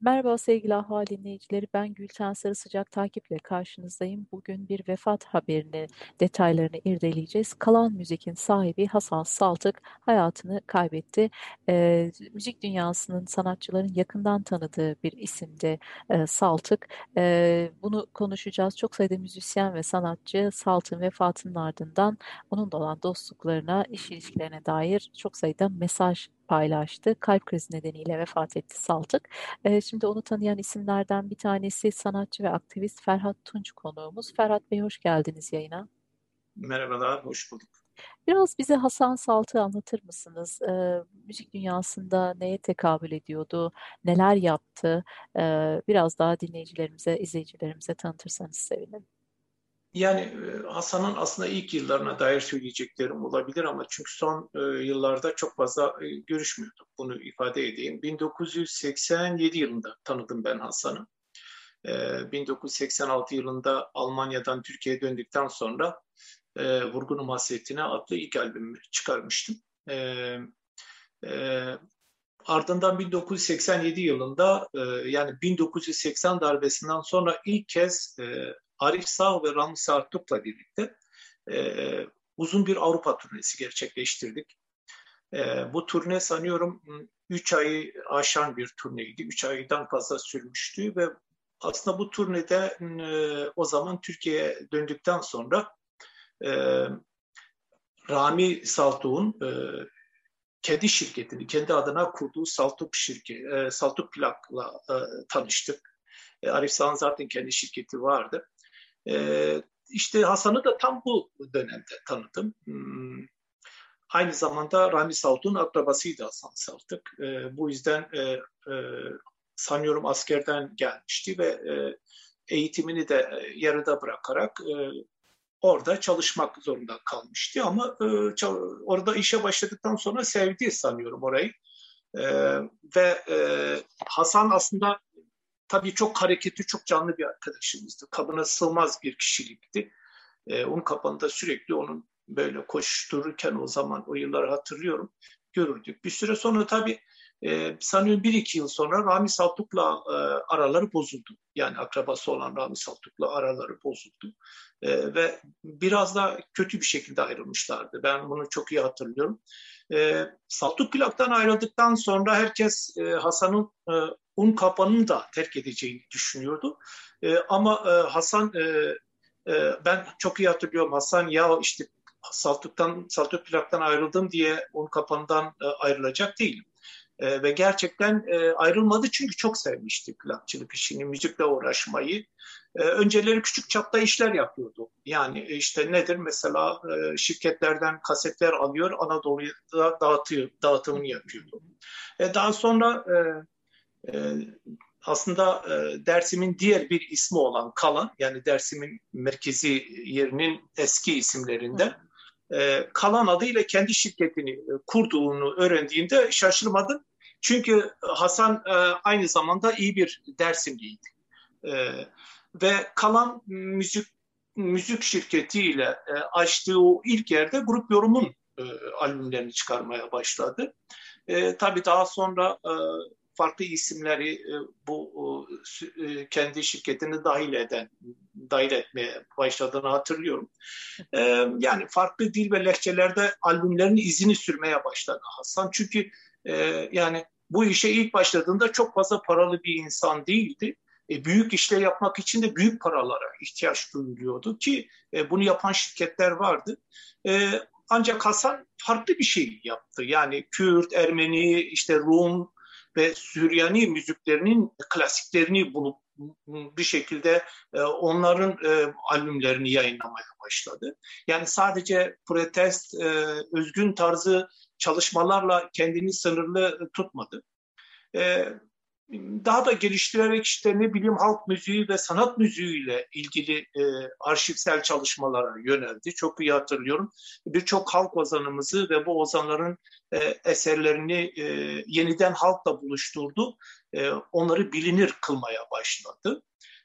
Merhaba sevgili Ahval dinleyicileri. Ben Gülten Sarı Sıcak takiple karşınızdayım. Bugün bir vefat haberini, detaylarını irdeleyeceğiz. Kalan Müzik'in sahibi Hasan Saltık hayatını kaybetti. E, müzik dünyasının sanatçıların yakından tanıdığı bir isimdi e, Saltık. E, bunu konuşacağız. Çok sayıda müzisyen ve sanatçı Saltık'ın vefatının ardından onunla olan dostluklarına, iş ilişkilerine dair çok sayıda mesaj paylaştı. Kalp krizi nedeniyle vefat etti Saltık. E, şimdi onu tanıyan isimlerden bir tanesi sanatçı ve aktivist Ferhat Tunç konuğumuz. Ferhat Bey hoş geldiniz yayına. Merhabalar, hoş bulduk. Biraz bize Hasan Saltık'ı anlatır mısınız? E, müzik dünyasında neye tekabül ediyordu, neler yaptı? E, biraz daha dinleyicilerimize, izleyicilerimize tanıtırsanız sevinirim. Yani Hasan'ın aslında ilk yıllarına dair söyleyeceklerim olabilir ama çünkü son yıllarda çok fazla görüşmüyorduk. Bunu ifade edeyim. 1987 yılında tanıdım ben Hasan'ı. 1986 yılında Almanya'dan Türkiye'ye döndükten sonra Vurgunum Hasretine adlı ilk albümümü çıkarmıştım. Ardından 1987 yılında yani 1980 darbesinden sonra ilk kez Arif Sağ ve Rami Sartuk'la birlikte e, uzun bir Avrupa turnesi gerçekleştirdik. E, bu turne sanıyorum 3 ayı aşan bir turneydi. 3 aydan fazla sürmüştü ve aslında bu turnede e, o zaman Türkiye'ye döndükten sonra e, Rami Saltuk'un e, kendi şirketini, kendi adına kurduğu Saltuk şirketi, e, Saltuk Plak'la e, tanıştık. E, Arif Sağ'ın zaten kendi şirketi vardı. E, işte Hasan'ı da tam bu dönemde tanıdım. Hmm. Aynı zamanda Rami Saltuk'un akrabasıydı Hasan Saltuk. E, bu yüzden e, e, sanıyorum askerden gelmişti ve e, eğitimini de yarıda bırakarak e, orada çalışmak zorunda kalmıştı. Ama orada işe başladıktan sonra sevdi sanıyorum orayı. E, ve e, Hasan aslında tabii çok hareketli, çok canlı bir arkadaşımızdı. Kabına sığmaz bir kişilikti. E, onun kapanında sürekli onun böyle koştururken o zaman o yılları hatırlıyorum görürdük. Bir süre sonra tabii e, sanıyorum bir iki yıl sonra Rami Saltuk'la e, araları bozuldu. Yani akrabası olan Rami Saltuk'la araları bozuldu. E, ve biraz da kötü bir şekilde ayrılmışlardı. Ben bunu çok iyi hatırlıyorum. E, Saltuk plaktan ayrıldıktan sonra herkes e, Hasan'ın e, un kapanını da terk edeceğini düşünüyordu. E, ama e, Hasan e, e, ben çok iyi hatırlıyorum Hasan ya işte Saltuk'tan Saltuk plaktan ayrıldım diye un kapanından e, ayrılacak değilim. E, ve gerçekten e, ayrılmadı çünkü çok sevmişti plakçılık işini, müzikle uğraşmayı. E, önceleri küçük çapta işler yapıyordu. Yani işte nedir mesela e, şirketlerden kasetler alıyor, Anadolu'ya dağıtıyor, dağıtımını yapıyordu. E, daha sonra e, e, aslında e, Dersim'in diğer bir ismi olan Kalan, yani Dersim'in merkezi yerinin eski isimlerinde e, Kalan adıyla kendi şirketini e, kurduğunu öğrendiğinde şaşırmadım. Çünkü Hasan e, aynı zamanda iyi bir Dersimliydi. E, ve Kalan müzik müzik şirketiyle e, açtığı o ilk yerde grup yorumun e, albümlerini çıkarmaya başladı. E, tabii daha sonra e, farklı isimleri e, bu e, kendi şirketini dahil eden, dahil etmeye başladığını hatırlıyorum. E, yani farklı dil ve lehçelerde albümlerin izini sürmeye başladı Hasan. Çünkü yani bu işe ilk başladığında çok fazla paralı bir insan değildi. büyük işler yapmak için de büyük paralara ihtiyaç duyuluyordu ki bunu yapan şirketler vardı. ancak Hasan farklı bir şey yaptı. Yani Kürt, Ermeni, işte Rum, ve Süryani müziklerinin klasiklerini bulup bir şekilde e, onların e, albümlerini yayınlamaya başladı. Yani sadece protest, e, özgün tarzı çalışmalarla kendini sınırlı tutmadı. E, daha da geliştirerek işte ne bileyim halk müziği ve sanat müziğiyle ilgili e, arşivsel çalışmalara yöneldi. Çok iyi hatırlıyorum. Birçok halk ozanımızı ve bu ozanların e, eserlerini e, yeniden halkla buluşturdu. E, onları bilinir kılmaya başladı.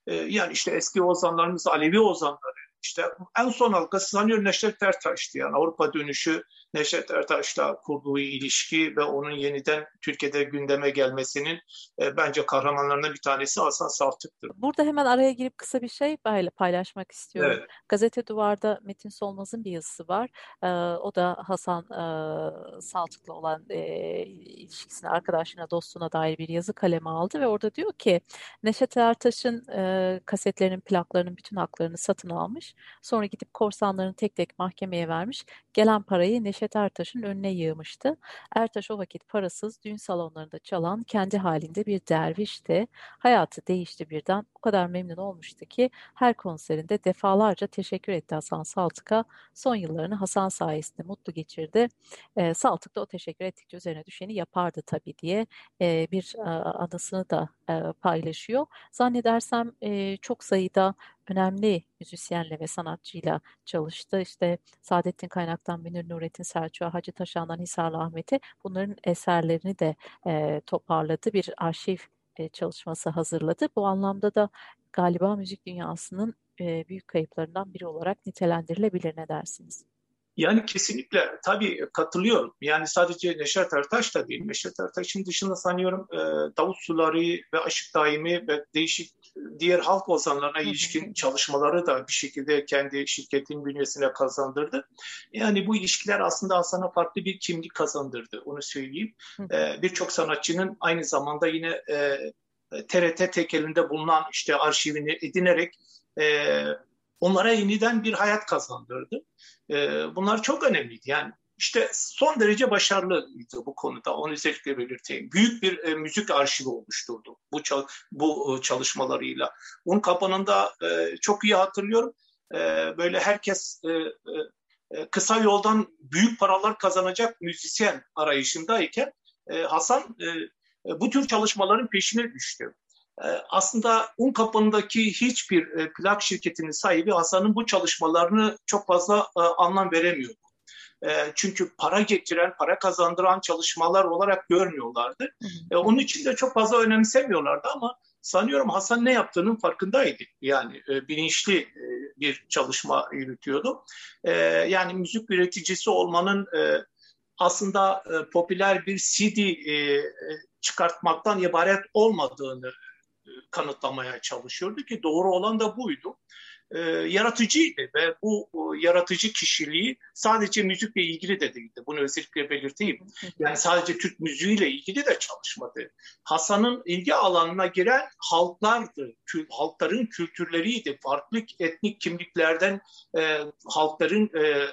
yani işte eski ozanlarımız, Alevi ozanları, işte en son halkası sanıyorum Neşet Ertaş'tı. Yani Avrupa dönüşü Neşet Ertaş'la kurduğu ilişki ve onun yeniden Türkiye'de gündeme gelmesinin e, bence kahramanlarından bir tanesi Hasan Saltık'tır. Burada hemen araya girip kısa bir şey paylaşmak istiyorum. Evet. Gazete Duvar'da Metin Solmaz'ın bir yazısı var. E, o da Hasan e, Saltık'la olan e, ilişkisine, arkadaşına, dostuna dair bir yazı kaleme aldı ve orada diyor ki Neşet Ertaş'ın e, kasetlerinin, plaklarının bütün haklarını satın almış. Sonra gidip korsanlarını tek tek mahkemeye vermiş. Gelen parayı Neşet Neşet Ertaş'ın önüne yığmıştı. Ertaş o vakit parasız düğün salonlarında çalan kendi halinde bir dervişti. Hayatı değişti birden. O kadar memnun olmuştu ki her konserinde defalarca teşekkür etti Hasan Saltık'a. Son yıllarını Hasan sayesinde mutlu geçirdi. E, Saltık da o teşekkür ettikçe üzerine düşeni yapardı tabii diye e, bir e, anısını da e, paylaşıyor. Zannedersem e, çok sayıda önemli müzisyenle ve sanatçıyla çalıştı. İşte Saadettin Kaynak'tan Münir Nurettin Selçuk'a, Hacı Taşan'dan Hisarlı Ahmet'e bunların eserlerini de e, toparladı. Bir arşiv e, çalışması hazırladı. Bu anlamda da galiba müzik dünyasının e, büyük kayıplarından biri olarak nitelendirilebilir ne dersiniz? Yani kesinlikle tabii katılıyorum. Yani sadece Neşet Ertaş da değil. Neşet Ertaş'ın dışında sanıyorum e, Davut Suları ve Aşık Daimi ve değişik diğer halk ozanlarına ilişkin çalışmaları da bir şekilde kendi şirketin bünyesine kazandırdı. Yani bu ilişkiler aslında Hasan'a farklı bir kimlik kazandırdı. Onu söyleyeyim. E, Birçok sanatçının aynı zamanda yine e, TRT tekelinde bulunan işte arşivini edinerek e, onlara yeniden bir hayat kazandırdı. E, bunlar çok önemliydi. Yani işte son derece başarılıydı bu konuda. Onu özellikle belirteyim. Büyük bir e, müzik arşivi oluşturdu bu çal bu e, çalışmalarıyla. Un kapanında e, çok iyi hatırlıyorum. E, böyle herkes e, e, kısa yoldan büyük paralar kazanacak müzisyen arayışındayken e, Hasan e, e bu tür çalışmaların peşine düştü. Ee, aslında un kapındaki hiçbir e, plak şirketinin sahibi Hasan'ın bu çalışmalarını çok fazla e, anlam veremiyordu. E, çünkü para getiren, para kazandıran çalışmalar olarak görmüyorlardı. Hı hı. Onun için de çok fazla önemsemiyorlardı ama sanıyorum Hasan ne yaptığının farkındaydı. Yani bilinçli bir çalışma yürütüyordu. Yani müzik üreticisi olmanın aslında popüler bir CD çıkartmaktan ibaret olmadığını kanıtlamaya çalışıyordu ki doğru olan da buydu. E, yaratıcıydı ve bu o, yaratıcı kişiliği sadece müzikle ilgili de değildi. Bunu özellikle belirteyim. Yani sadece Türk müziğiyle ilgili de çalışmadı. Hasan'ın ilgi alanına giren halklardı, kül, halkların kültürleriydi. Farklı etnik kimliklerden e, halkların e,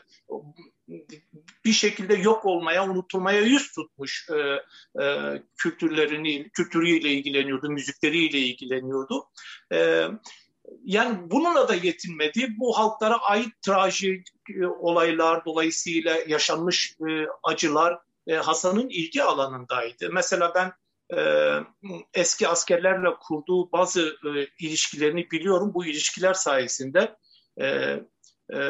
bir şekilde yok olmaya, unutulmaya yüz tutmuş e, e, kültürlerini, kültürüyle ilgileniyordu, müzikleriyle ilgileniyordu. E, yani bununla da yetinmedi. Bu halklara ait trajik e, olaylar dolayısıyla yaşanmış e, acılar e, Hasan'ın ilgi alanındaydı. Mesela ben e, eski askerlerle kurduğu bazı e, ilişkilerini biliyorum. Bu ilişkiler sayesinde e, e,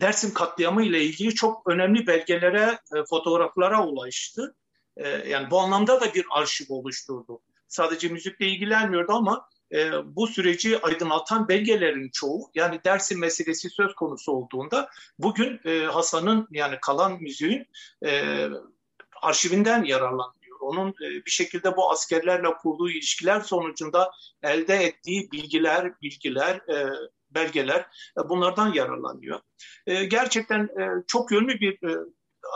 Dersim katliamı ile ilgili çok önemli belgelere, e, fotoğraflara ulaştı. E, yani bu anlamda da bir arşiv oluşturdu. Sadece müzikle ilgilenmiyordu ama e, bu süreci aydınlatan belgelerin çoğu yani Dersim meselesi söz konusu olduğunda bugün Hasan'ın yani kalan müziğin arşivinden yararlanıyor. Onun bir şekilde bu askerlerle kurduğu ilişkiler sonucunda elde ettiği bilgiler, bilgiler, belgeler e, bunlardan yararlanıyor. E, gerçekten e, çok yönlü bir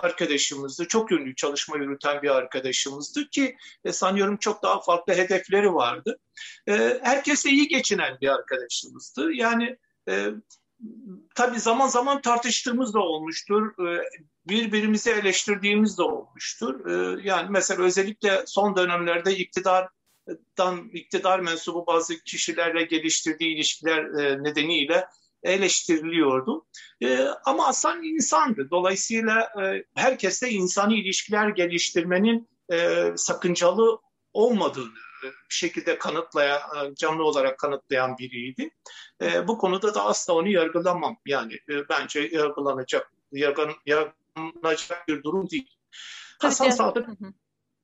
arkadaşımızdı. Çok yönlü çalışma yürüten bir arkadaşımızdı ki sanıyorum çok daha farklı hedefleri vardı. Herkese iyi geçinen bir arkadaşımızdı. Yani tabii zaman zaman tartıştığımız da olmuştur. Birbirimizi eleştirdiğimiz de olmuştur. Yani mesela özellikle son dönemlerde iktidar dan iktidar mensubu bazı kişilerle geliştirdiği ilişkiler e, nedeniyle eleştiriliyordu. E, ama Hasan insandı. Dolayısıyla e, herkese insani ilişkiler geliştirmenin e, sakıncalı olmadığını bir şekilde kanıtlayan, canlı olarak kanıtlayan biriydi. E, bu konuda da asla onu yargılamam. Yani e, bence yargılanacak, yargılanacak bir durum değil. Hasan Sadık,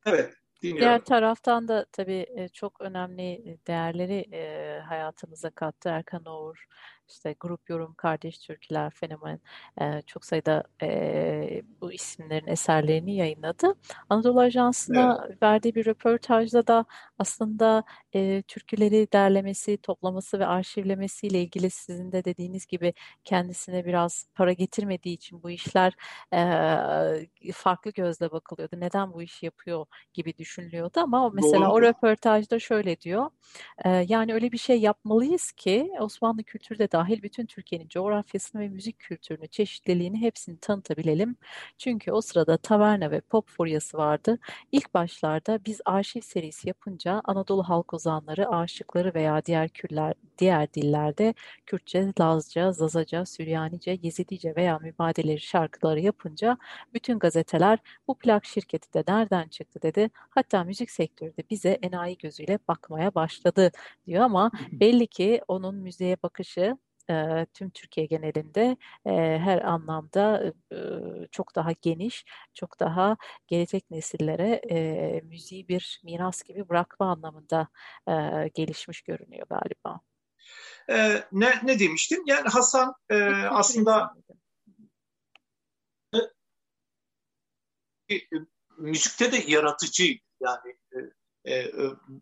evet, Diğer taraftan da tabii çok önemli değerleri hayatımıza kattı Erkan Oğur işte grup yorum, kardeş türküler, fenomen e, çok sayıda e, bu isimlerin eserlerini yayınladı. Anadolu Ajansı'na evet. verdiği bir röportajda da aslında e, türküleri derlemesi, toplaması ve arşivlemesiyle ilgili sizin de dediğiniz gibi kendisine biraz para getirmediği için bu işler e, farklı gözle bakılıyordu. Neden bu işi yapıyor gibi düşünülüyordu ama mesela Doğru. o röportajda şöyle diyor. E, yani öyle bir şey yapmalıyız ki Osmanlı kültürü de dahil bütün Türkiye'nin coğrafyasını ve müzik kültürünü, çeşitliliğini hepsini tanıtabilelim. Çünkü o sırada taverna ve pop furyası vardı. İlk başlarda biz arşiv serisi yapınca Anadolu halk ozanları, aşıkları veya diğer küller, diğer dillerde Kürtçe, Lazca, Zazaca, Süryanice, Yezidice veya mübadeleri şarkıları yapınca bütün gazeteler bu plak şirketi de nereden çıktı dedi. Hatta müzik sektörü de bize enayi gözüyle bakmaya başladı diyor ama belli ki onun müziğe bakışı e, tüm Türkiye genelinde e, her anlamda e, çok daha geniş, çok daha gelecek nesillere e, müziği bir miras gibi bırakma anlamında e, gelişmiş görünüyor galiba. E, ne, ne demiştim? Yani Hasan e, aslında müzikte de yaratıcı yani e,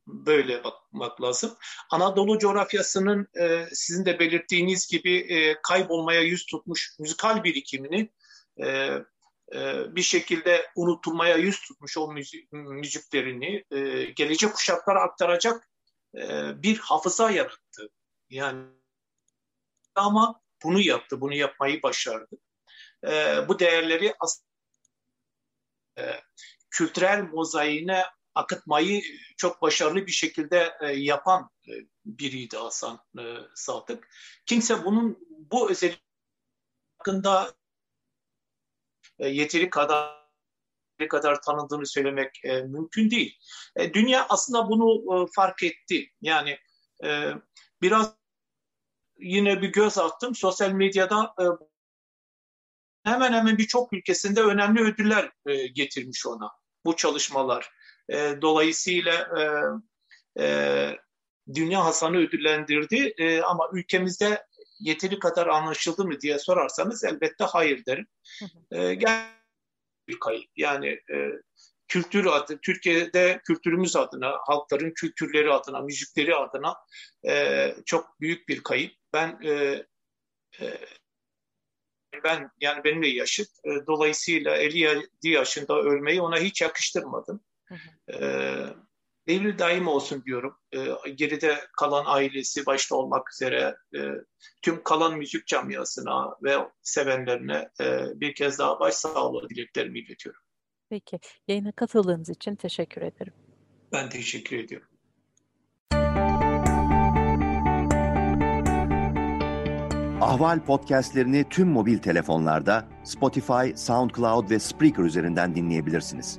böyle bakmak lazım. Anadolu coğrafyasının e, sizin de belirttiğiniz gibi e, kaybolmaya yüz tutmuş müzikal birikimini bir şekilde unutulmaya yüz tutmuş o müziklerini gelecek kuşaklara aktaracak bir hafıza yarattı. Yani ama bunu yaptı, bunu yapmayı başardı. bu değerleri aslında kültürel mozaiğine akıtmayı çok başarılı bir şekilde e, yapan e, biriydi Hasan e, Sadık. Kimse bunun bu özellik hakkında e, yeteri kadar kadar tanındığını söylemek e, mümkün değil. E, dünya aslında bunu e, fark etti. Yani e, biraz yine bir göz attım. Sosyal medyada e, hemen hemen birçok ülkesinde önemli ödüller e, getirmiş ona bu çalışmalar. E, dolayısıyla e, e, Dünya Hasan'ı ödüllendirdi e, ama ülkemizde yeteri kadar anlaşıldı mı diye sorarsanız elbette hayır derim. E, bir kayıp. Yani e, kültür adı, Türkiye'de kültürümüz adına, halkların kültürleri adına, müzikleri adına e, çok büyük bir kayıp. Ben e, e, ben yani benimle yaşıt. E, dolayısıyla 57 yaşında ölmeyi ona hiç yakıştırmadım. Hı devri daim olsun diyorum. E, geride kalan ailesi başta olmak üzere e, tüm kalan müzik camiasına ve sevenlerine e, bir kez daha başsağlığı dileklerimi iletiyorum. Peki. Yayına katıldığınız için teşekkür ederim. Ben teşekkür ediyorum. Ahval podcastlerini tüm mobil telefonlarda Spotify, SoundCloud ve Spreaker üzerinden dinleyebilirsiniz.